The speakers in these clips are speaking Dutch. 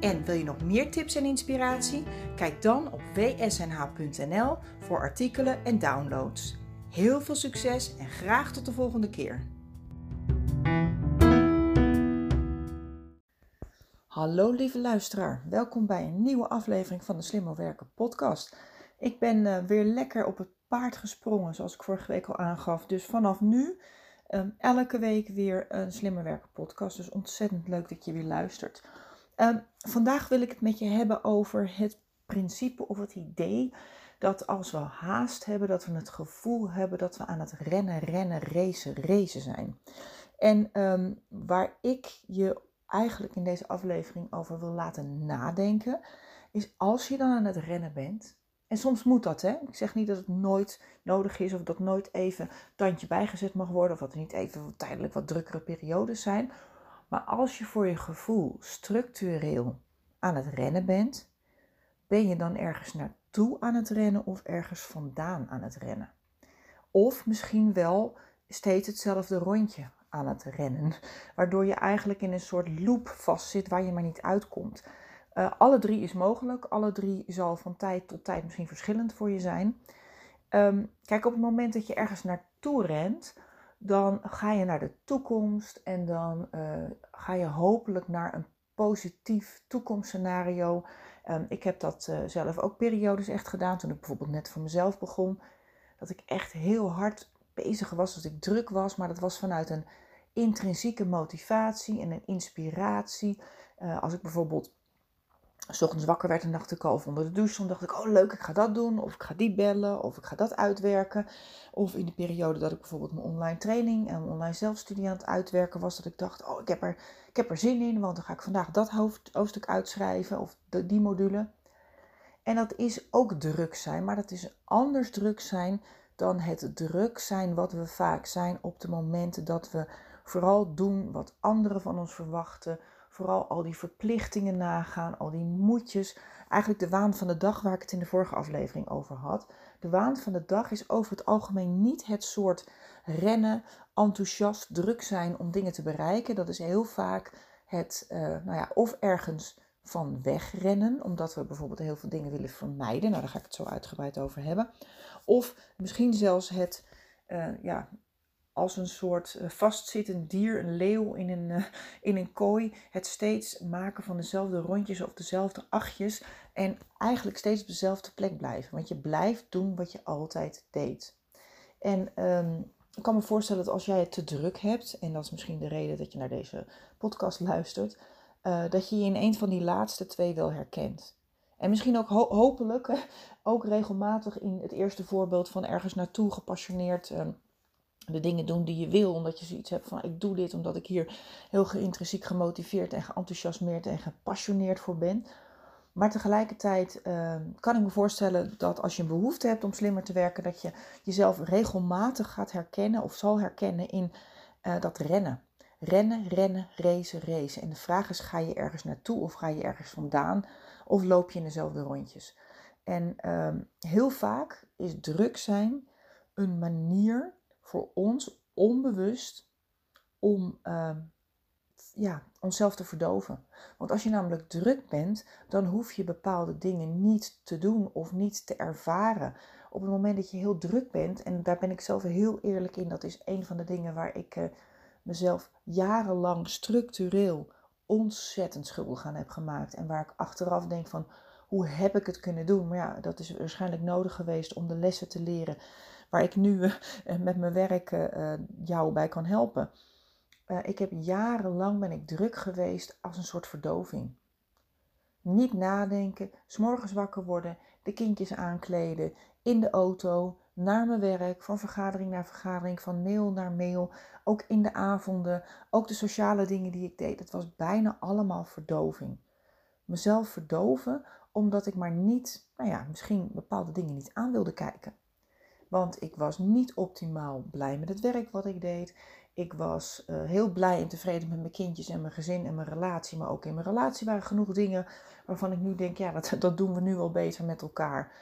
En wil je nog meer tips en inspiratie? Kijk dan op wsnh.nl voor artikelen en downloads. Heel veel succes en graag tot de volgende keer. Hallo lieve luisteraar, welkom bij een nieuwe aflevering van de Slimmer Werken podcast. Ik ben uh, weer lekker op het paard gesprongen, zoals ik vorige week al aangaf. Dus vanaf nu um, elke week weer een Slimmer Werken podcast. Dus ontzettend leuk dat je weer luistert. Um, vandaag wil ik het met je hebben over het principe of het idee dat als we haast hebben, dat we het gevoel hebben dat we aan het rennen, rennen, racen, racen zijn. En um, waar ik je eigenlijk in deze aflevering over wil laten nadenken, is als je dan aan het rennen bent, en soms moet dat, hè. Ik zeg niet dat het nooit nodig is of dat nooit even tandje bijgezet mag worden of dat er niet even tijdelijk wat drukkere periodes zijn. Maar als je voor je gevoel structureel aan het rennen bent, ben je dan ergens naartoe aan het rennen of ergens vandaan aan het rennen? Of misschien wel steeds hetzelfde rondje aan het rennen, waardoor je eigenlijk in een soort loop vastzit waar je maar niet uitkomt. Uh, alle drie is mogelijk. Alle drie zal van tijd tot tijd misschien verschillend voor je zijn. Um, kijk, op het moment dat je ergens naartoe rent, dan ga je naar de toekomst en dan uh, ga je hopelijk naar een positief toekomstscenario. Um, ik heb dat uh, zelf ook periodes echt gedaan toen ik bijvoorbeeld net voor mezelf begon. Dat ik echt heel hard bezig was, dat ik druk was, maar dat was vanuit een intrinsieke motivatie en een inspiratie. Uh, als ik bijvoorbeeld s ochtends wakker werd en dacht ik al, of onder de douche, dan dacht ik, oh leuk, ik ga dat doen, of ik ga die bellen, of ik ga dat uitwerken. Of in de periode dat ik bijvoorbeeld mijn online training en mijn online zelfstudie aan het uitwerken was, dat ik dacht, oh ik heb er, ik heb er zin in, want dan ga ik vandaag dat hoofdstuk uitschrijven, of die module. En dat is ook druk zijn, maar dat is anders druk zijn dan het druk zijn wat we vaak zijn op de momenten dat we vooral doen wat anderen van ons verwachten Vooral al die verplichtingen nagaan, al die moedjes. Eigenlijk de waan van de dag waar ik het in de vorige aflevering over had. De waan van de dag is over het algemeen niet het soort rennen, enthousiast, druk zijn om dingen te bereiken. Dat is heel vaak het, uh, nou ja, of ergens van wegrennen, omdat we bijvoorbeeld heel veel dingen willen vermijden. Nou, daar ga ik het zo uitgebreid over hebben. Of misschien zelfs het uh, ja, als een soort eh, vastzittend dier, een leeuw in een, uh, in een kooi, het steeds maken van dezelfde rondjes of dezelfde achtjes en eigenlijk steeds op dezelfde plek blijven. Want je blijft doen wat je altijd deed. En um, ik kan me voorstellen dat als jij het te druk hebt, en dat is misschien de reden dat je naar deze podcast luistert, uh, dat je je in een van die laatste twee wel herkent. En misschien ook ho hopelijk ook regelmatig in het eerste voorbeeld van ergens naartoe gepassioneerd. Uh, de dingen doen die je wil, omdat je zoiets hebt van ik doe dit omdat ik hier heel intrinsiek gemotiveerd en geenthousiasmeerd en gepassioneerd voor ben. Maar tegelijkertijd uh, kan ik me voorstellen dat als je een behoefte hebt om slimmer te werken, dat je jezelf regelmatig gaat herkennen of zal herkennen in uh, dat rennen. Rennen, rennen, racen, racen. En de vraag is, ga je ergens naartoe of ga je ergens vandaan of loop je in dezelfde rondjes? En uh, heel vaak is druk zijn een manier voor ons onbewust om uh, ja, onszelf te verdoven. Want als je namelijk druk bent, dan hoef je bepaalde dingen niet te doen of niet te ervaren. Op het moment dat je heel druk bent, en daar ben ik zelf heel eerlijk in, dat is een van de dingen waar ik uh, mezelf jarenlang structureel ontzettend schuldig aan heb gemaakt. En waar ik achteraf denk van, hoe heb ik het kunnen doen? Maar ja, dat is waarschijnlijk nodig geweest om de lessen te leren waar ik nu eh, met mijn werk eh, jou bij kan helpen. Eh, ik heb jarenlang ben ik druk geweest als een soort verdoving. Niet nadenken, s'morgens wakker worden, de kindjes aankleden, in de auto, naar mijn werk, van vergadering naar vergadering, van mail naar mail, ook in de avonden, ook de sociale dingen die ik deed. Het was bijna allemaal verdoving. mezelf verdoven omdat ik maar niet, nou ja, misschien bepaalde dingen niet aan wilde kijken. Want ik was niet optimaal blij met het werk wat ik deed. Ik was uh, heel blij en tevreden met mijn kindjes en mijn gezin en mijn relatie. Maar ook in mijn relatie waren genoeg dingen waarvan ik nu denk, ja, dat, dat doen we nu wel beter met elkaar.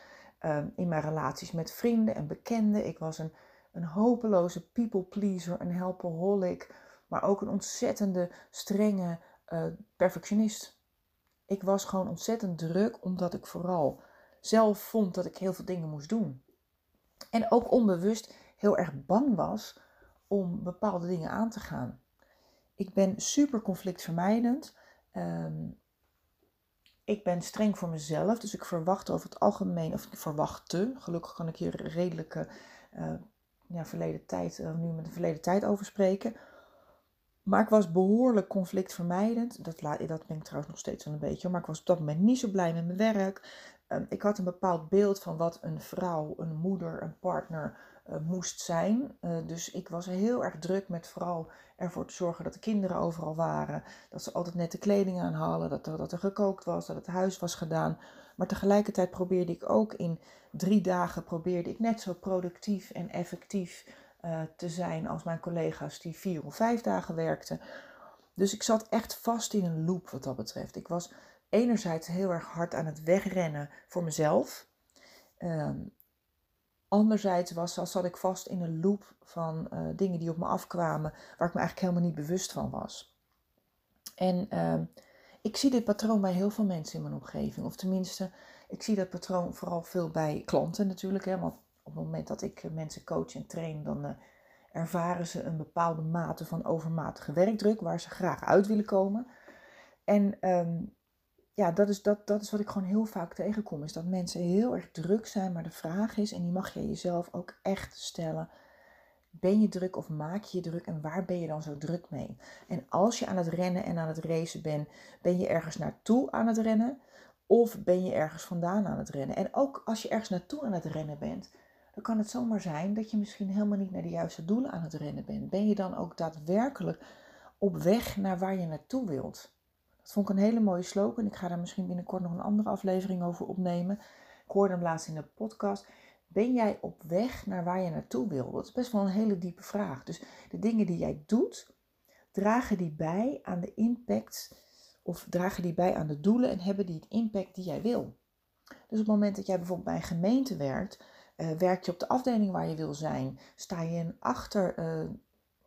Uh, in mijn relaties met vrienden en bekenden. Ik was een, een hopeloze people pleaser, een helpaholic. Maar ook een ontzettende strenge uh, perfectionist. Ik was gewoon ontzettend druk omdat ik vooral zelf vond dat ik heel veel dingen moest doen. En ook onbewust heel erg bang was om bepaalde dingen aan te gaan. Ik ben super conflictvermijdend. Um, ik ben streng voor mezelf, dus ik verwacht over het algemeen, of ik verwachtte, gelukkig kan ik hier redelijke uh, ja, verleden tijd, uh, nu met de verleden tijd over spreken. Maar ik was behoorlijk conflictvermijdend. Dat, dat ben ik trouwens nog steeds wel een beetje. Maar ik was op dat moment niet zo blij met mijn werk. Ehm, ik had een bepaald beeld van wat een vrouw, een moeder, een partner uh, moest zijn. Uh, dus ik was heel erg druk met vooral ervoor te zorgen dat de kinderen overal waren. Dat ze altijd nette kleding aan hadden. Dat er, dat er gekookt was. Dat het huis was gedaan. Maar tegelijkertijd probeerde ik ook in drie dagen probeerde ik net zo productief en effectief uh, te zijn als mijn collega's die vier of vijf dagen werkten. Dus ik zat echt vast in een loop wat dat betreft. Ik was enerzijds heel erg hard aan het wegrennen voor mezelf. Um, anderzijds was, zat ik vast in een loop van uh, dingen die op me afkwamen, waar ik me eigenlijk helemaal niet bewust van was. En uh, ik zie dit patroon bij heel veel mensen in mijn omgeving. Of tenminste, ik zie dat patroon vooral veel bij klanten natuurlijk. Hè, op het moment dat ik mensen coach en train, dan uh, ervaren ze een bepaalde mate van overmatige werkdruk waar ze graag uit willen komen. En um, ja, dat is, dat, dat is wat ik gewoon heel vaak tegenkom. Is dat mensen heel erg druk zijn. Maar de vraag is, en die mag je jezelf ook echt stellen. Ben je druk of maak je je druk en waar ben je dan zo druk mee? En als je aan het rennen en aan het racen bent, ben je ergens naartoe aan het rennen of ben je ergens vandaan aan het rennen? En ook als je ergens naartoe aan het rennen bent, dan kan het zomaar zijn dat je misschien helemaal niet naar de juiste doelen aan het rennen bent. Ben je dan ook daadwerkelijk op weg naar waar je naartoe wilt? Dat vond ik een hele mooie slogan. Ik ga daar misschien binnenkort nog een andere aflevering over opnemen. Ik hoorde hem laatst in de podcast. Ben jij op weg naar waar je naartoe wil? Dat is best wel een hele diepe vraag. Dus de dingen die jij doet, dragen die bij aan de impact of dragen die bij aan de doelen en hebben die het impact die jij wil? Dus op het moment dat jij bijvoorbeeld bij een gemeente werkt, uh, werk je op de afdeling waar je wil zijn, sta je achter uh,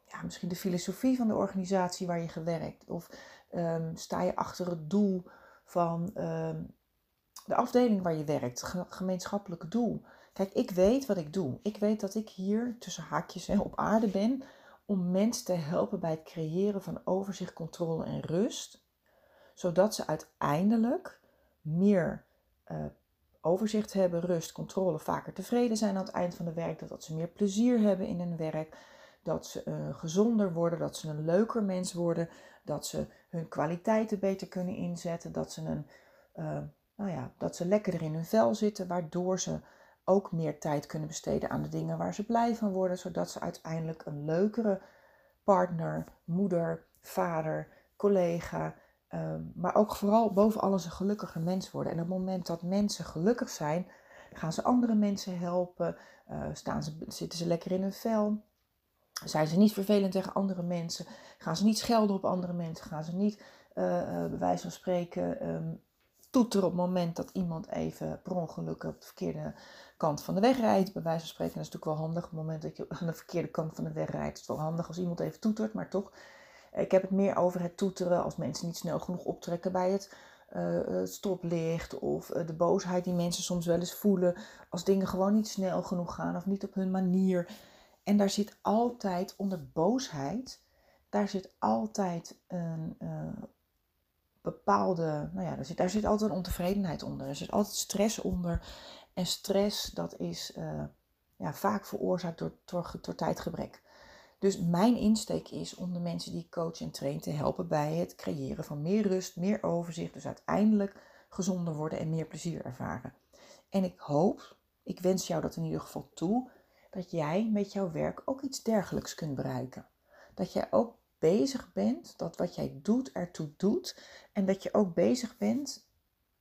ja, misschien de filosofie van de organisatie waar je gewerkt, of um, sta je achter het doel van um, de afdeling waar je werkt, het gemeenschappelijke doel. Kijk, ik weet wat ik doe. Ik weet dat ik hier tussen haakjes hè, op aarde ben om mensen te helpen bij het creëren van overzicht, controle en rust, zodat ze uiteindelijk meer uh, overzicht hebben, rust, controle, vaker tevreden zijn aan het eind van de werk, dat ze meer plezier hebben in hun werk, dat ze uh, gezonder worden, dat ze een leuker mens worden, dat ze hun kwaliteiten beter kunnen inzetten, dat ze, een, uh, nou ja, dat ze lekkerder in hun vel zitten, waardoor ze ook meer tijd kunnen besteden aan de dingen waar ze blij van worden, zodat ze uiteindelijk een leukere partner, moeder, vader, collega, uh, maar ook vooral boven alles een gelukkiger mens worden. En op het moment dat mensen gelukkig zijn, gaan ze andere mensen helpen, uh, staan ze, zitten ze lekker in hun vel, zijn ze niet vervelend tegen andere mensen? Gaan ze niet schelden op andere mensen? Gaan ze niet, uh, bij wijze van spreken, um, toeteren op het moment dat iemand even per ongeluk op de verkeerde kant van de weg rijdt? Bij wijze van spreken, dat is natuurlijk wel handig. Op het moment dat je aan de verkeerde kant van de weg rijdt, is het wel handig als iemand even toetert, maar toch. Ik heb het meer over het toeteren als mensen niet snel genoeg optrekken bij het uh, stoplicht of de boosheid die mensen soms wel eens voelen als dingen gewoon niet snel genoeg gaan of niet op hun manier. En daar zit altijd onder boosheid, daar zit altijd een bepaalde, nou ja, daar zit, daar zit altijd een ontevredenheid onder. Er zit altijd stress onder. En stress, dat is ja, vaak veroorzaakt door, door tijdgebrek. Dus mijn insteek is om de mensen die ik coach en train te helpen bij het creëren van meer rust, meer overzicht. Dus uiteindelijk gezonder worden en meer plezier ervaren. En ik hoop, ik wens jou dat in ieder geval toe, dat jij met jouw werk ook iets dergelijks kunt bereiken. Dat jij ook bezig bent, dat wat jij doet ertoe doet en dat je ook bezig bent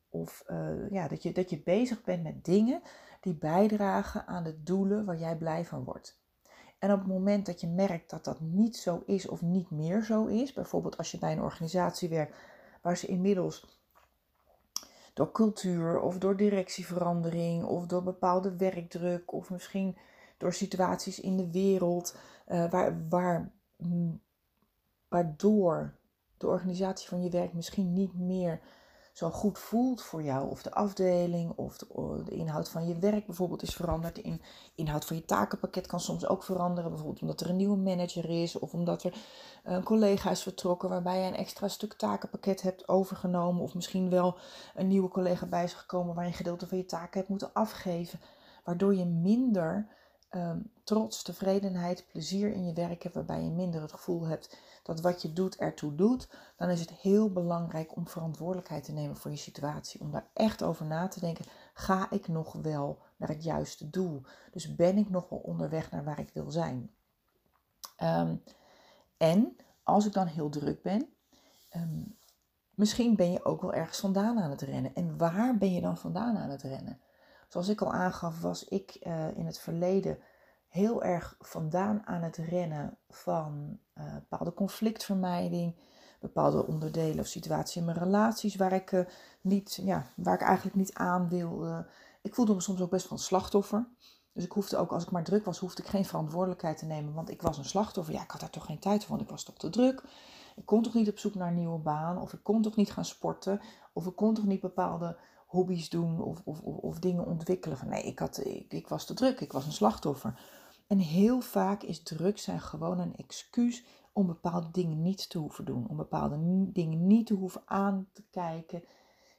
Of eh, ja, dat, je, dat je bezig bent met dingen die bijdragen aan de doelen waar jij blij van wordt. En op het moment dat je merkt dat dat niet zo is of niet meer zo is, bijvoorbeeld als je bij een organisatie werkt waar ze inmiddels door cultuur of door directieverandering of door bepaalde werkdruk of misschien door situaties in de wereld uh, waar, waar, waardoor de organisatie van je werk misschien niet meer zo goed voelt voor jou. Of de afdeling of de, de, inhoud van je werk bijvoorbeeld is veranderd. De inhoud van je takenpakket kan soms ook veranderen. Bijvoorbeeld omdat er een nieuwe manager is of omdat er een collega is vertrokken waarbij je een extra stuk takenpakket hebt overgenomen. Of misschien wel een nieuwe collega bij is gekomen waar je een gedeelte van je taken hebt moeten afgeven. Waardoor je minder um, trots, tevredenheid, plezier in je werk hebt, waarbij je minder het gevoel hebt dat wat je doet ertoe doet, dan is het heel belangrijk om verantwoordelijkheid te nemen voor je situatie. Om daar echt over na te denken, ga ik nog wel naar het juiste doel? Dus ben ik nog wel onderweg naar waar ik wil zijn? Um, en als ik dan heel druk ben, um, misschien ben je ook wel ergens vandaan aan het rennen. En waar ben je dan vandaan aan het rennen? Zoals ik al aangaf, was ik uh, in het verleden heel erg vandaan aan het rennen van uh, bepaalde conflictvermijding, bepaalde onderdelen of situaties in mijn relaties waar ik, uh, niet, ja, waar ik eigenlijk niet aan wilde. Ik voelde me soms ook best een slachtoffer. Dus ik hoefde ook, als ik maar druk was, hoefde ik geen verantwoordelijkheid te nemen, want ik was een slachtoffer. Ja, ik had daar toch geen tijd voor, want ik was toch te druk. Ik kon toch niet op zoek naar een nieuwe baan, of ik kon toch niet gaan sporten, of ik kon toch niet bepaalde hobby's doen of, of, of, dingen ontwikkelen. Van nee, ik, had, ik, ik was te druk, ik was een slachtoffer. En heel vaak is druk zijn gewoon een excuus om bepaalde dingen niet te hoeven doen. Om bepaalde dingen niet te hoeven aan te kijken.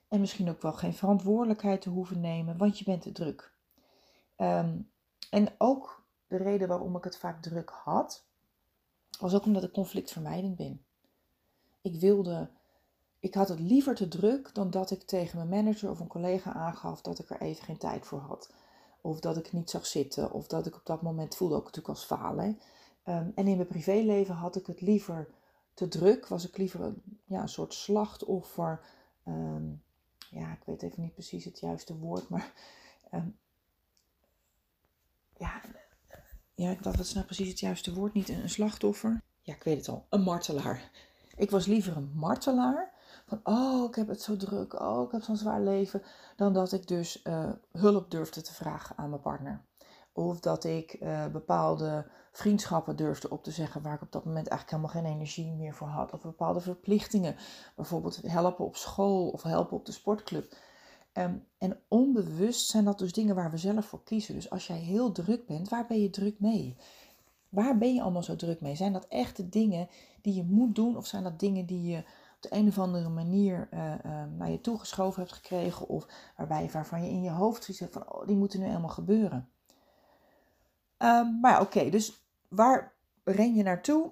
En misschien ook wel geen verantwoordelijkheid te hoeven nemen, want je bent te druk. Ehm, en ook de reden waarom ik het vaak druk had, was ook omdat ik conflictvermijdend ben. Ik wilde, ik had het liever te druk dan dat ik tegen mijn manager of een collega aangaf dat ik er even geen tijd voor had. Of dat ik niet zag zitten. Of dat ik op dat moment voelde ook natuurlijk als falen. Um, en in mijn privéleven had ik het liever te druk. Was ik liever een, ja, een soort slachtoffer. Um, ja, ik weet even niet precies het juiste woord. Maar um, ja, ja, ik dacht, wat is nou precies het juiste woord? Niet een slachtoffer. Ja, ik weet het al. Een martelaar. Ik was liever een martelaar van, oh, ik heb het zo druk, oh, ik heb zo'n zwaar leven, dan dat ik dus uh, hulp durfde te vragen aan mijn partner. Of dat ik uh, bepaalde vriendschappen durfde op te zeggen waar ik op dat moment eigenlijk helemaal geen energie meer voor had. Of bepaalde verplichtingen, bijvoorbeeld helpen op school of helpen op de sportclub. Um, en onbewust zijn dat dus dingen waar we zelf voor kiezen. Dus als jij heel druk bent, waar ben je druk mee? Waar ben je allemaal zo druk mee? Zijn dat echte dingen die je moet doen? Of zijn dat dingen die je de een of andere manier uh, uh, naar je toegeschoven hebt gekregen. Of waarbij, waarvan je in je hoofd ziet van, oh, die moeten nu helemaal gebeuren. Um, maar oké, dus waar ren je naartoe?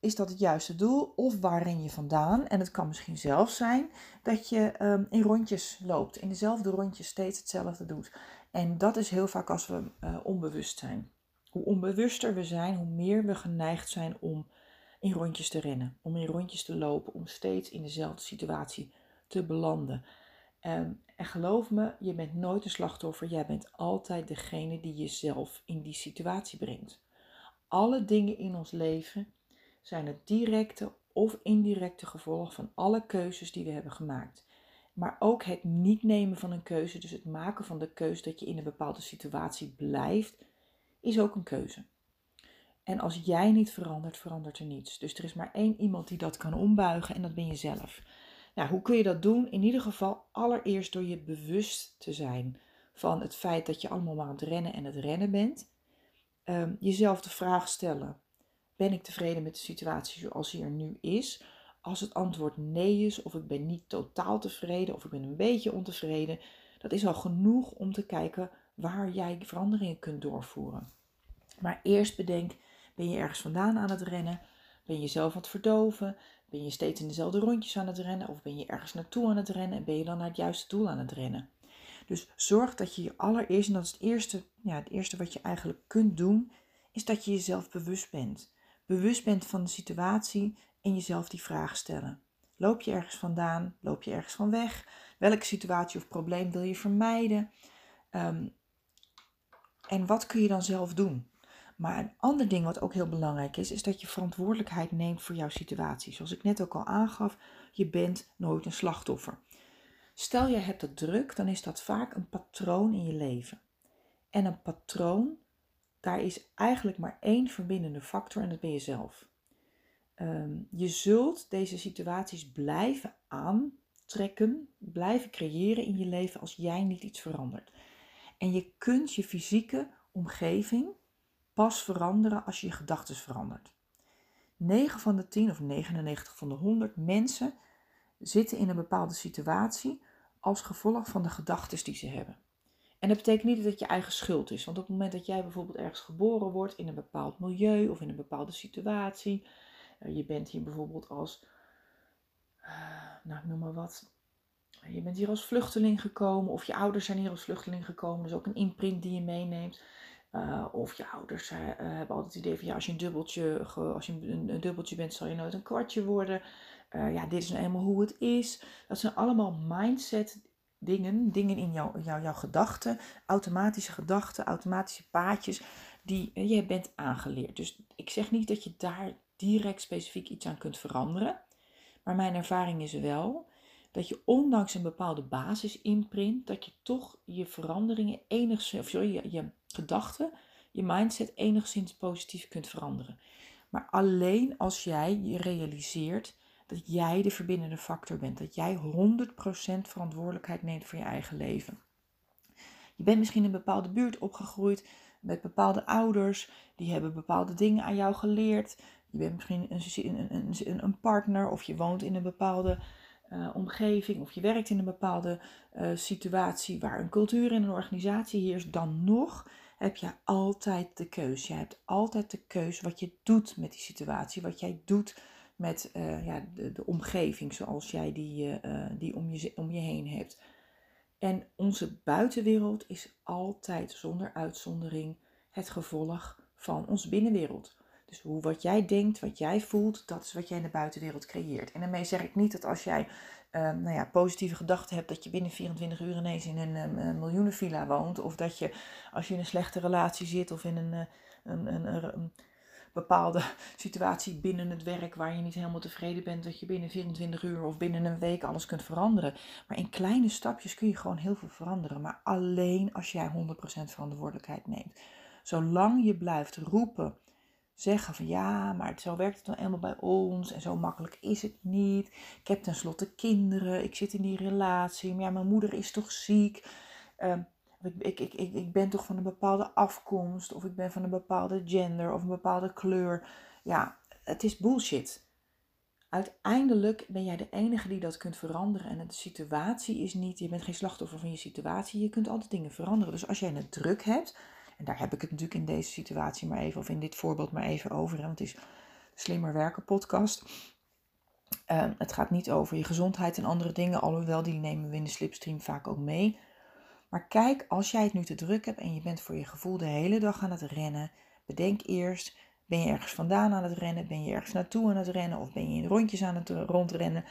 Is dat het juiste doel? Of waar ren je vandaan? En het kan misschien zelfs zijn dat je um, in rondjes loopt. In dezelfde rondjes steeds hetzelfde doet. En dat is heel vaak als we uh, onbewust zijn. Hoe onbewuster we zijn, hoe meer we geneigd zijn om in rondjes te rennen, om in rondjes te lopen, om steeds in dezelfde situatie te belanden. Um, en geloof me, je bent nooit een slachtoffer, jij bent altijd degene die jezelf in die situatie brengt. Alle dingen in ons leven zijn het directe of indirecte gevolg van alle keuzes die we hebben gemaakt. Maar ook het niet nemen van een keuze, dus het maken van de keuze dat je in een bepaalde situatie blijft, is ook een keuze. En als jij niet verandert, verandert er niets. Dus er is maar één iemand die dat kan ombuigen en dat ben je zelf. Nou, hoe kun je dat doen? In ieder geval allereerst door je bewust te zijn van het feit dat je allemaal maar aan het rennen en het rennen bent. Um, jezelf de vraag stellen: ben ik tevreden met de situatie zoals die er nu is? Als het antwoord nee is, of ik ben niet totaal tevreden, of ik ben een beetje ontevreden, dat is al genoeg om te kijken waar jij veranderingen kunt doorvoeren. Maar eerst bedenk ben je ergens vandaan aan het rennen? Ben je jezelf aan het verdoven? Ben je steeds in dezelfde rondjes aan het rennen? Of ben je ergens naartoe aan het rennen en ben je dan naar het juiste doel aan het rennen? Dus zorg dat je je allereerst, en dat is het eerste, ja, het eerste wat je eigenlijk kunt doen, is dat je jezelf bewust bent. Bewust bent van de situatie en jezelf die vraag stellen. Loop je ergens vandaan? Loop je ergens van weg? Welke situatie of probleem wil je vermijden? Ehm, en wat kun je dan zelf doen? Maar een ander ding wat ook heel belangrijk is, is dat je verantwoordelijkheid neemt voor jouw situatie. Zoals ik net ook al aangaf, je bent nooit een slachtoffer. Stel je hebt het druk, dan is dat vaak een patroon in je leven. En een patroon, daar is eigenlijk maar één verbindende factor en dat ben je zelf. Ehm, je zult deze situaties blijven aantrekken, blijven creëren in je leven als jij niet iets verandert. En je kunt je fysieke omgeving pas veranderen als je je gedachten verandert. 9 van de 10 of 99 van de 100 mensen zitten in een bepaalde situatie als gevolg van de gedachten die ze hebben. En dat betekent niet dat het je eigen schuld is. Want op het moment dat jij bijvoorbeeld ergens geboren wordt in een bepaald milieu of in een bepaalde situatie. Eh, je bent hier bijvoorbeeld als, uh, nou noem maar wat. Je bent hier als vluchteling gekomen of je ouders zijn hier als vluchteling gekomen. Dus ook een imprint die je meeneemt. Uh, of je ouders hebben altijd het idee van ja, als je een dubbeltje, als je een, dubbeltje bent, zal je nooit een kwartje worden. ja, dit is nou eenmaal hoe het is. Dat zijn allemaal mindset dingen, dingen in jouw, jouw, jouw gedachten, automatische gedachten, automatische paadjes die je bent aangeleerd. Dus ik zeg niet dat je daar direct specifiek iets aan kunt veranderen, maar mijn ervaring is wel dat je ondanks een bepaalde basis imprint, dat je toch je veranderingen enigszins, of sorry, je, je gedachten, je mindset enigszins positief kunt veranderen. Maar alleen als jij je realiseert dat jij de verbindende factor bent. Dat jij 100% verantwoordelijkheid neemt voor je eigen leven. Je bent misschien in een bepaalde buurt opgegroeid met bepaalde ouders. Die hebben bepaalde dingen aan jou geleerd. Je bent misschien een, een, een partner of je woont in een bepaalde uh, omgeving of je werkt in een bepaalde uh, situatie waar een cultuur en een organisatie heerst. Dan nog heb je altijd de keus. Je hebt altijd de keus wat je doet met die situatie, wat jij doet met uh, ja, de, de, omgeving zoals jij die, die om, je, om je heen hebt. En onze buitenwereld is altijd zonder uitzondering het gevolg van onze binnenwereld. Dus hoe, wat jij denkt, wat jij voelt, dat is wat jij in de buitenwereld creëert. En daarmee zeg ik niet dat als jij uh, nou ja, positieve gedachten hebt, dat je binnen 24 uur ineens in een, een miljoenenvilla woont. Of dat je als je in een slechte relatie zit of in een, een, een, een bepaalde situatie binnen het werk waar je niet helemaal tevreden bent, dat je binnen 24 uur of binnen een week alles kunt veranderen. Maar in kleine stapjes kun je gewoon heel veel veranderen. Maar alleen als jij 100% verantwoordelijkheid neemt. Zolang je blijft roepen, zeggen van ja, maar zo werkt het dan helemaal bij ons en zo makkelijk is het niet. Ik heb tenslotte kinderen, ik zit in die relatie, maar ja, mijn moeder is toch ziek. Uh, ik, ik, ik, ik ben toch van een bepaalde afkomst, of ik ben van een bepaalde gender of een bepaalde kleur. Ja, het is bullshit. Uiteindelijk ben jij de enige die dat kunt veranderen. En de situatie is niet, je bent geen slachtoffer van je situatie. Je kunt altijd dingen veranderen. Dus als jij het druk hebt, en daar heb ik het natuurlijk in deze situatie maar even, of in dit voorbeeld maar even over. Want het is Slimmer Werken podcast. Uh, het gaat niet over je gezondheid en andere dingen, alhoewel die nemen we in de slipstream vaak ook mee. Maar kijk, als jij het nu te druk hebt en je bent voor je gevoel de hele dag aan het rennen, bedenk eerst, ben je ergens vandaan aan het rennen, ben je ergens naartoe aan het rennen of ben je in rondjes aan het rondrennen.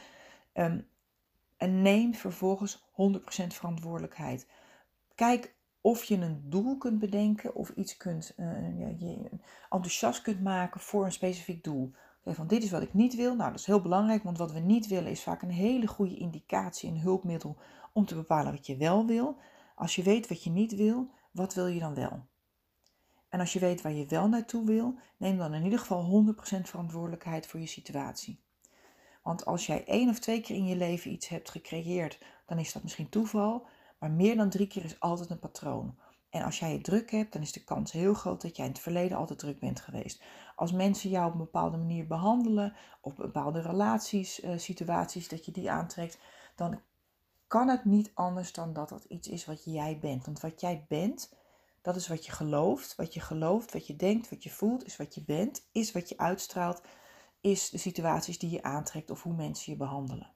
Um, en neem vervolgens 100% verantwoordelijkheid. Kijk of je een doel kunt bedenken of iets kunt, uh, je enthousiast kunt maken voor een specifiek doel. van dit is wat ik niet wil. Nou, dat is heel belangrijk, want wat we niet willen is vaak een hele goede indicatie, een hulpmiddel om te bepalen wat je wel wil. Als je weet wat je niet wil, wat wil je dan wel? En als je weet waar je wel naartoe wil, neem dan in ieder geval 100% verantwoordelijkheid voor je situatie. Want als jij één of twee keer in je leven iets hebt gecreëerd, dan is dat misschien toeval, maar meer dan drie keer is altijd een patroon. En als jij het druk hebt, dan is de kans heel groot dat jij in het verleden altijd druk bent geweest. Als mensen jou op een bepaalde manier behandelen, of bepaalde relaties, uh, situaties, dat je die aantrekt, dan kan het niet anders dan dat dat iets is wat jij bent. Want wat jij bent, dat is wat je gelooft. Wat je gelooft, wat je denkt, wat je voelt, is wat je bent, is wat je uitstraalt, is de situaties die je aantrekt of hoe mensen je behandelen.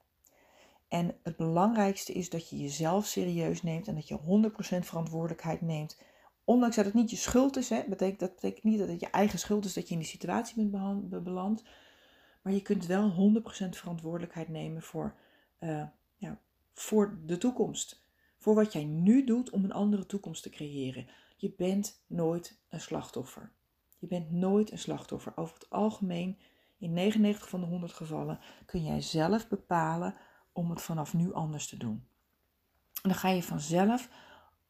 En het belangrijkste is dat je jezelf serieus neemt en dat je 100% verantwoordelijkheid neemt. Ondanks dat het niet je schuld is, hè, betekent, dat betekent niet dat het je eigen schuld is dat je in die situatie bent beland. Maar je kunt wel 100% verantwoordelijkheid nemen voor, uh, ja, voor de toekomst. Voor wat jij nu doet om een andere toekomst te creëren. Je bent nooit een slachtoffer. Je bent nooit een slachtoffer. Over het algemeen, in 99 van de 100 gevallen, kun jij zelf bepalen om het vanaf nu anders te doen. En dan ga je vanzelf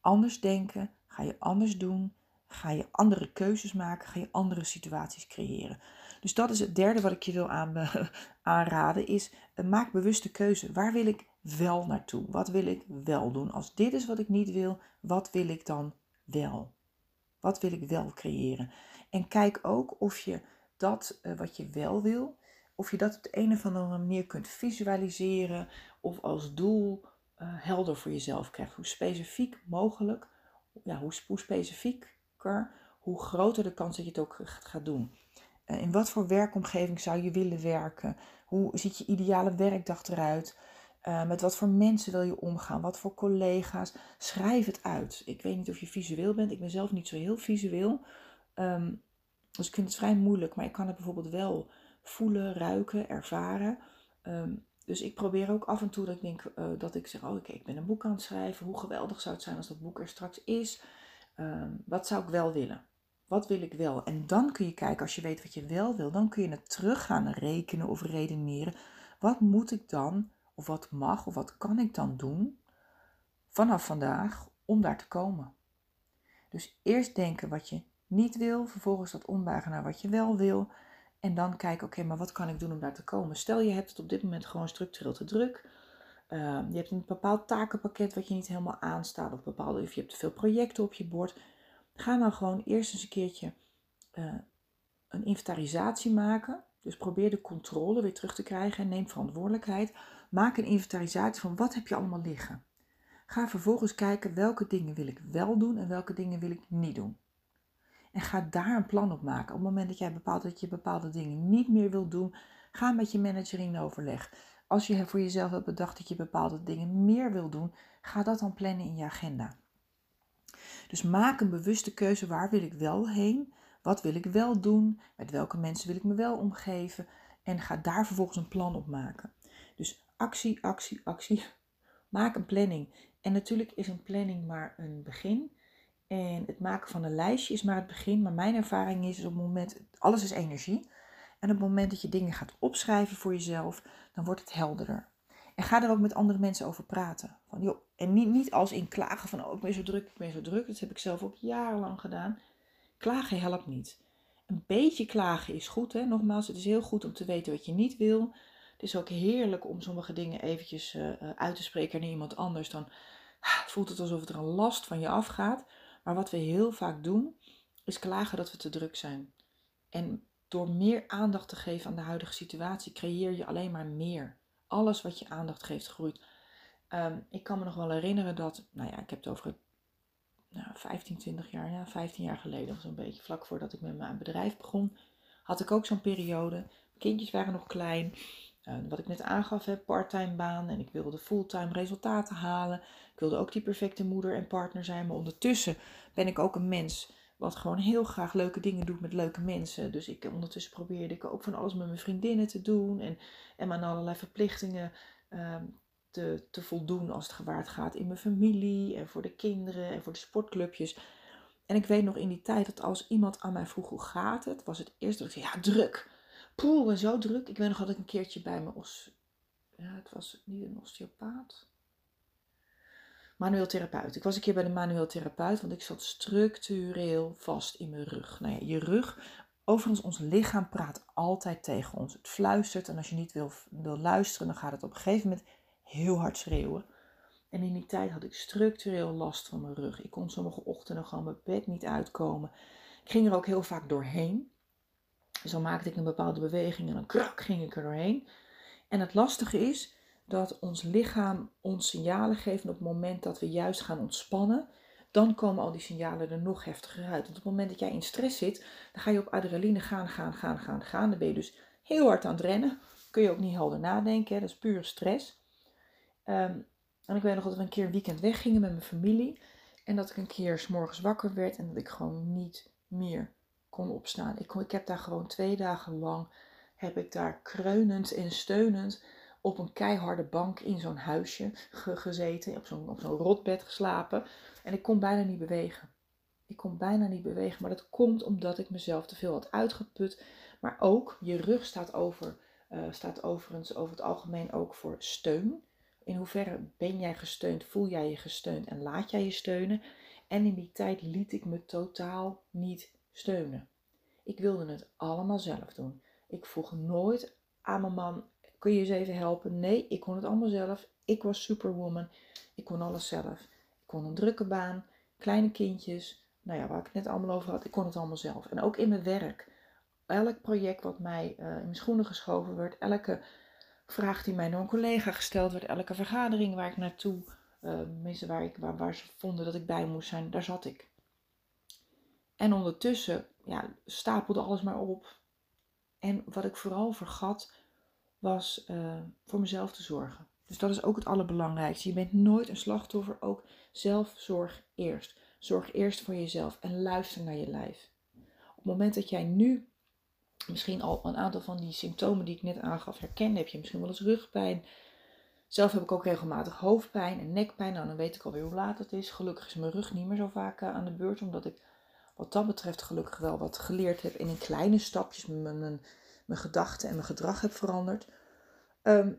anders denken, ga je anders doen, ga je andere keuzes maken, ga je andere situaties creëren. Dus dat is het derde wat ik je wil aanraden, is uh, maak bewuste keuze. Waar wil ik wel naartoe? Wat wil ik wel doen? Als dit is wat ik niet wil, wat wil ik dan wel? Wat wil ik wel creëren? En kijk ook of je dat uh, wat je wel wil, of je dat op de een of andere manier kunt visualiseren of als doel uh, helder voor jezelf krijgt. Hoe specifiek mogelijk, ja, hoe, specifieker, hoe groter de kans dat je het ook gaat doen. Uh, in wat voor werkomgeving zou je willen werken? Hoe ziet je ideale werkdag eruit? Uh, met wat voor mensen wil je omgaan? Wat voor collega's? Schrijf het uit. Ik weet niet of je visueel bent. Ik ben zelf niet zo heel visueel. Um, dus ik vind het vrij moeilijk. Maar ik kan het bijvoorbeeld wel voelen, ruiken, ervaren. Um, dus ik probeer ook af en toe dat ik denk uh, dat ik zeg, oh oké, ik ben een boek aan het schrijven. Hoe geweldig zou het zijn als dat boek er straks is? Um, wat zou ik wel willen? Wat wil ik wel? En dan kun je kijken, als je weet wat je wel wil, dan kun je het terug gaan rekenen of redeneren. Wat moet ik dan, of wat mag, of wat kan ik dan doen vanaf vandaag om daar te komen? Dus eerst denken wat je niet wil, vervolgens dat ombuigen naar wat je wel wil. En dan kijken, oké, maar wat kan ik doen om daar te komen? Stel je hebt het op dit moment gewoon structureel te druk. Uh, je hebt een bepaald takenpakket wat je niet helemaal aanstaat. Of, bepaalde, of je hebt te veel projecten op je bord. Ga dan gewoon eerst eens een keertje uh, een inventarisatie maken. Dus probeer de controle weer terug te krijgen en neem verantwoordelijkheid. Maak een inventarisatie van wat heb je allemaal liggen. Ga vervolgens kijken welke dingen wil ik wel doen en welke dingen wil ik niet doen. En ga daar een plan op maken. Op het moment dat jij bepaalt dat je bepaalde dingen niet meer wilt doen, ga met je manager in overleg. Als je voor jezelf hebt bedacht dat je bepaalde dingen meer wil doen, ga dat dan plannen in je agenda. Dus maak een bewuste keuze. Waar wil ik wel heen? Wat wil ik wel doen? Met welke mensen wil ik me wel omgeven? En ga daar vervolgens een plan op maken. Dus actie, actie, actie. Maak een planning. En natuurlijk is een planning maar een begin. En het maken van een lijstje is maar het begin. Maar mijn ervaring is, op het moment, alles is energie. En op het moment dat je dingen gaat opschrijven voor jezelf, dan wordt het helderder. En ga er ook met andere mensen over praten. Van, joh, en niet, niet als in klagen van, oh, ik ben zo druk, ik ben zo druk. Dat heb ik zelf ook jarenlang gedaan. Klagen helpt niet. Een beetje klagen is goed. Hè? Nogmaals, het is heel goed om te weten wat je niet wil. Het is ook heerlijk om sommige dingen eventjes uh, uit te spreken naar iemand anders. Dan ah, voelt het alsof er een last van je afgaat. Maar wat we heel vaak doen, is klagen dat we te druk zijn. En door meer aandacht te geven aan de huidige situatie, creëer je alleen maar meer. Alles wat je aandacht geeft, groeit. Um, ik kan me nog wel herinneren dat, nou ja, ik heb het over nou, 15, 20 jaar, ja, 15 jaar geleden, zo'n beetje vlak voordat ik met mijn bedrijf begon, had ik ook zo'n periode. Kindjes waren nog klein. Uh, wat ik net aangaf, heb parttime baan en ik wilde fulltime resultaten halen. Ik wilde ook die perfecte moeder en partner zijn, maar ondertussen ben ik ook een mens wat gewoon heel graag leuke dingen doet met leuke mensen. Dus ik, ondertussen probeerde ik ook van alles met mijn vriendinnen te doen en, en aan allerlei verplichtingen uh, te, te voldoen als het gewaard gaat in mijn familie en voor de kinderen en voor de sportclubjes. En ik weet nog in die tijd dat als iemand aan mij vroeg hoe gaat het, was het eerst dat ik zei, ja druk. Poeh, en zo druk. Ik weet nog dat ik een keertje bij mijn os... Ja, het was niet een osteopaat. Manueel therapeut. Ik was een keer bij de manueel therapeut, want ik zat structureel vast in mijn rug. Nou ja, je rug, overigens ons lichaam praat altijd tegen ons. Het fluistert en als je niet wil, wil luisteren, dan gaat het op een gegeven moment heel hard schreeuwen. En in die tijd had ik structureel last van mijn rug. Ik kon sommige ochtenden gewoon mijn bed niet uitkomen. Ik ging er ook heel vaak doorheen. Dus dan maakte ik een bepaalde beweging en dan krak ging ik er doorheen. En het lastige is dat ons lichaam ons signalen geeft op het moment dat we juist gaan ontspannen. Dan komen al die signalen er nog heftiger uit. Want op het moment dat jij in stress zit, dan ga je op adrenaline gaan, gaan, gaan, gaan, gaan. Dan ben je dus heel hard aan het rennen. Kun je ook niet helder nadenken. Dat is puur stress. Ehm, en ik weet nog dat we een keer een weekend weggingen met mijn familie. En dat ik een keer s wakker werd en dat ik gewoon niet meer kon opstaan. Ik, kon, ik heb daar gewoon twee dagen lang heb ik daar kreunend en steunend op een keiharde bank in zo'n huisje gezeten, op zo'n, zo'n rotbed geslapen. En ik kon bijna niet bewegen. Ik kon bijna niet bewegen, maar dat komt omdat ik mezelf te veel had uitgeput. Maar ook, je rug staat, over, uh, staat overigens over het algemeen ook voor steun. In hoeverre ben jij gesteund, voel jij je gesteund en laat jij je steunen? En in die tijd liet ik me totaal niet steunen. Ik wilde het allemaal zelf doen. Ik vroeg nooit aan mijn man, kun je eens even helpen? Nee, ik kon het allemaal zelf. Ik was superwoman. Ik kon alles zelf. Ik kon een drukke baan, kleine kindjes, nou ja, waar ik het net allemaal over had, ik kon het allemaal zelf. En ook in mijn werk. Elk project wat mij uh, in mijn schoenen geschoven werd, elke vraag die mij door een collega gesteld werd, elke vergadering waar ik naartoe, mensen waar, ik, waar, waar ze vonden dat ik bij moest zijn, daar zat ik. En ondertussen ja, stapelde alles maar op. En wat ik vooral vergat, was uh, voor mezelf te zorgen. Dus dat is ook het allerbelangrijkste. Je bent nooit een slachtoffer, ook zelfzorg eerst. Zorg eerst voor jezelf en luister naar je lijf. Op het moment dat jij nu misschien al een aantal van die symptomen die ik net aangaf herkende, heb je misschien wel eens rugpijn. Zelf heb ik ook regelmatig hoofdpijn en nekpijn. Nou, dan weet ik alweer hoe laat het is. Gelukkig is mijn rug niet meer zo vaak eh, aan de beurt, omdat ik wat dat betreft gelukkig wel wat geleerd heb in kleine stapjes mijn, mijn, mijn gedachten en mijn gedrag heb veranderd. Ehm,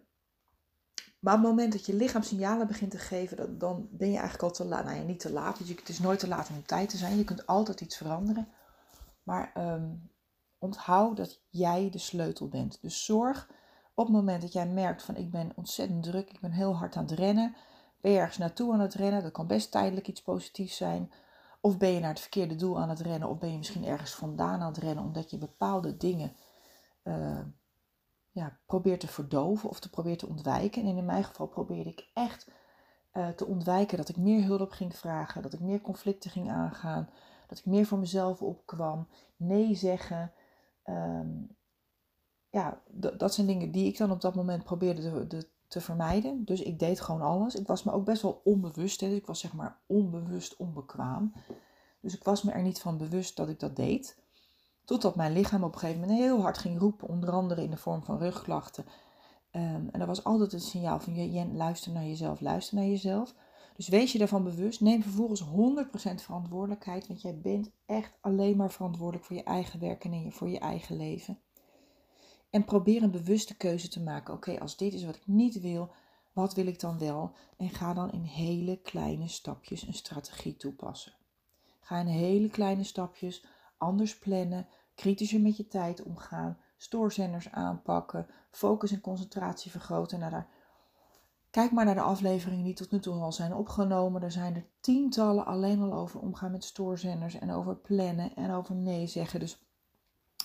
maar op het moment dat je lichaam signalen begint te geven, dan, dan ben je eigenlijk al te laat. Nou ja, niet te laat, want het is nooit te laat om tijd te zijn. Je kunt altijd iets veranderen. Maar um, onthoud dat jij de sleutel bent. Dus zorg op het moment dat jij merkt van ik ben ontzettend druk, ik ben heel hard aan het rennen. Ben je ergens naartoe aan het rennen? Dat kan best tijdelijk iets positiefs zijn. Of ben je naar het verkeerde doel aan het rennen? Of ben je misschien ergens vandaan aan het rennen omdat je bepaalde dingen uh, ja, probeert te verdoven of te proberen te ontwijken. En in mijn geval probeerde ik echt uh, te ontwijken dat ik meer hulp ging vragen, dat ik meer conflicten ging aangaan, dat ik meer voor mezelf opkwam. Nee zeggen. Um, ja, dat zijn dingen die ik dan op dat moment probeerde te, te, te, vermijden. Dus ik deed gewoon alles. Ik was me ook best wel onbewust. Hè. Ik was zeg maar onbewust onbekwaam. Dus ik was me er niet van bewust dat ik dat deed. Totdat mijn lichaam op een gegeven moment heel hard ging roepen, onder andere in de vorm van rugklachten. Um, en dat was altijd een signaal van, Jen, luister naar jezelf, luister naar jezelf. Dus wees je daarvan bewust. Neem vervolgens 100% verantwoordelijkheid, want jij bent echt alleen maar verantwoordelijk voor je eigen werken en voor je eigen leven. En probeer een bewuste keuze te maken. Oké, als dit is wat ik niet wil, wat wil ik dan wel? En ga dan in hele kleine stapjes een strategie toepassen. Ga in hele kleine stapjes anders plannen, kritischer met je tijd omgaan, stoorzenders aanpakken, focus en concentratie vergroten. Nou, daar... Kijk maar naar de afleveringen die tot nu toe al zijn opgenomen. Er zijn er tientallen alleen al over omgaan met stoorzenders en over plannen en over nee zeggen. Dus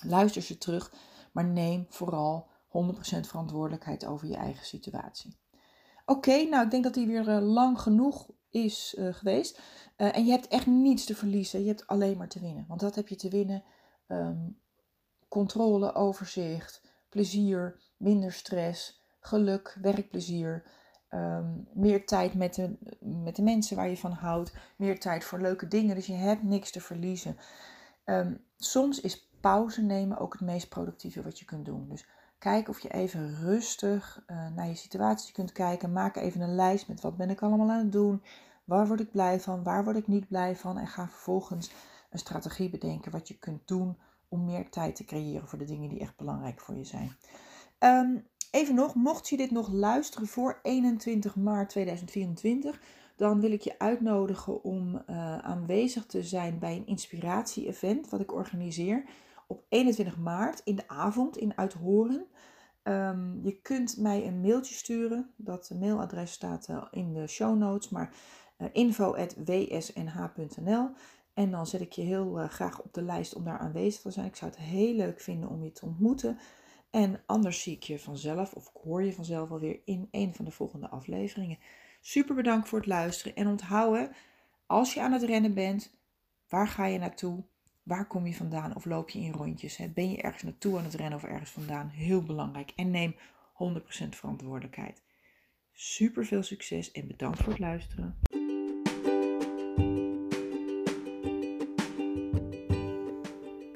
luister ze terug, maar neem vooral 100% verantwoordelijkheid over je eigen situatie. Oké, nou ik denk dat die weer uh, lang genoeg is uh, geweest. Uh, en je hebt echt niets te verliezen. Je hebt alleen maar te winnen. Want dat heb je te winnen. Um, controle, overzicht, plezier, minder stress, geluk, werkplezier. Um, meer tijd met de, met de mensen waar je van houdt. Meer tijd voor leuke dingen. Dus je hebt niks te verliezen. Um, soms is pauze nemen ook het meest productieve wat je kunt doen. Dus kijk of je even rustig uh, naar je situatie kunt kijken. Maak even een lijst met wat ben ik allemaal aan het doen. Waar word ik blij van? Waar word ik niet blij van? En ga vervolgens een strategie bedenken wat je kunt doen om meer tijd te creëren voor de dingen die echt belangrijk voor je zijn. Um, even nog, mocht je dit nog luisteren voor 21 maart 2024, dan wil ik je uitnodigen om uh, aanwezig te zijn bij een inspiratie-event wat ik organiseer op 21 maart in de avond in Uithoren. Um, je kunt mij een mailtje sturen. Dat mailadres staat uh, in de show notes, maar uh, info.wsnh.nl. En dan zet ik je heel uh, graag op de lijst om daar aanwezig te zijn. Ik zou het heel leuk vinden om je te ontmoeten. En anders zie ik je vanzelf, of ik hoor je vanzelf alweer in een van de volgende afleveringen. Super bedankt voor het luisteren. En onthouden, als je aan het rennen bent, waar ga je naartoe? Waar kom je vandaan? Of loop je in rondjes? Ben je ergens naartoe aan het rennen of ergens vandaan? Heel belangrijk. En neem 100% verantwoordelijkheid. Super veel succes en bedankt voor het luisteren.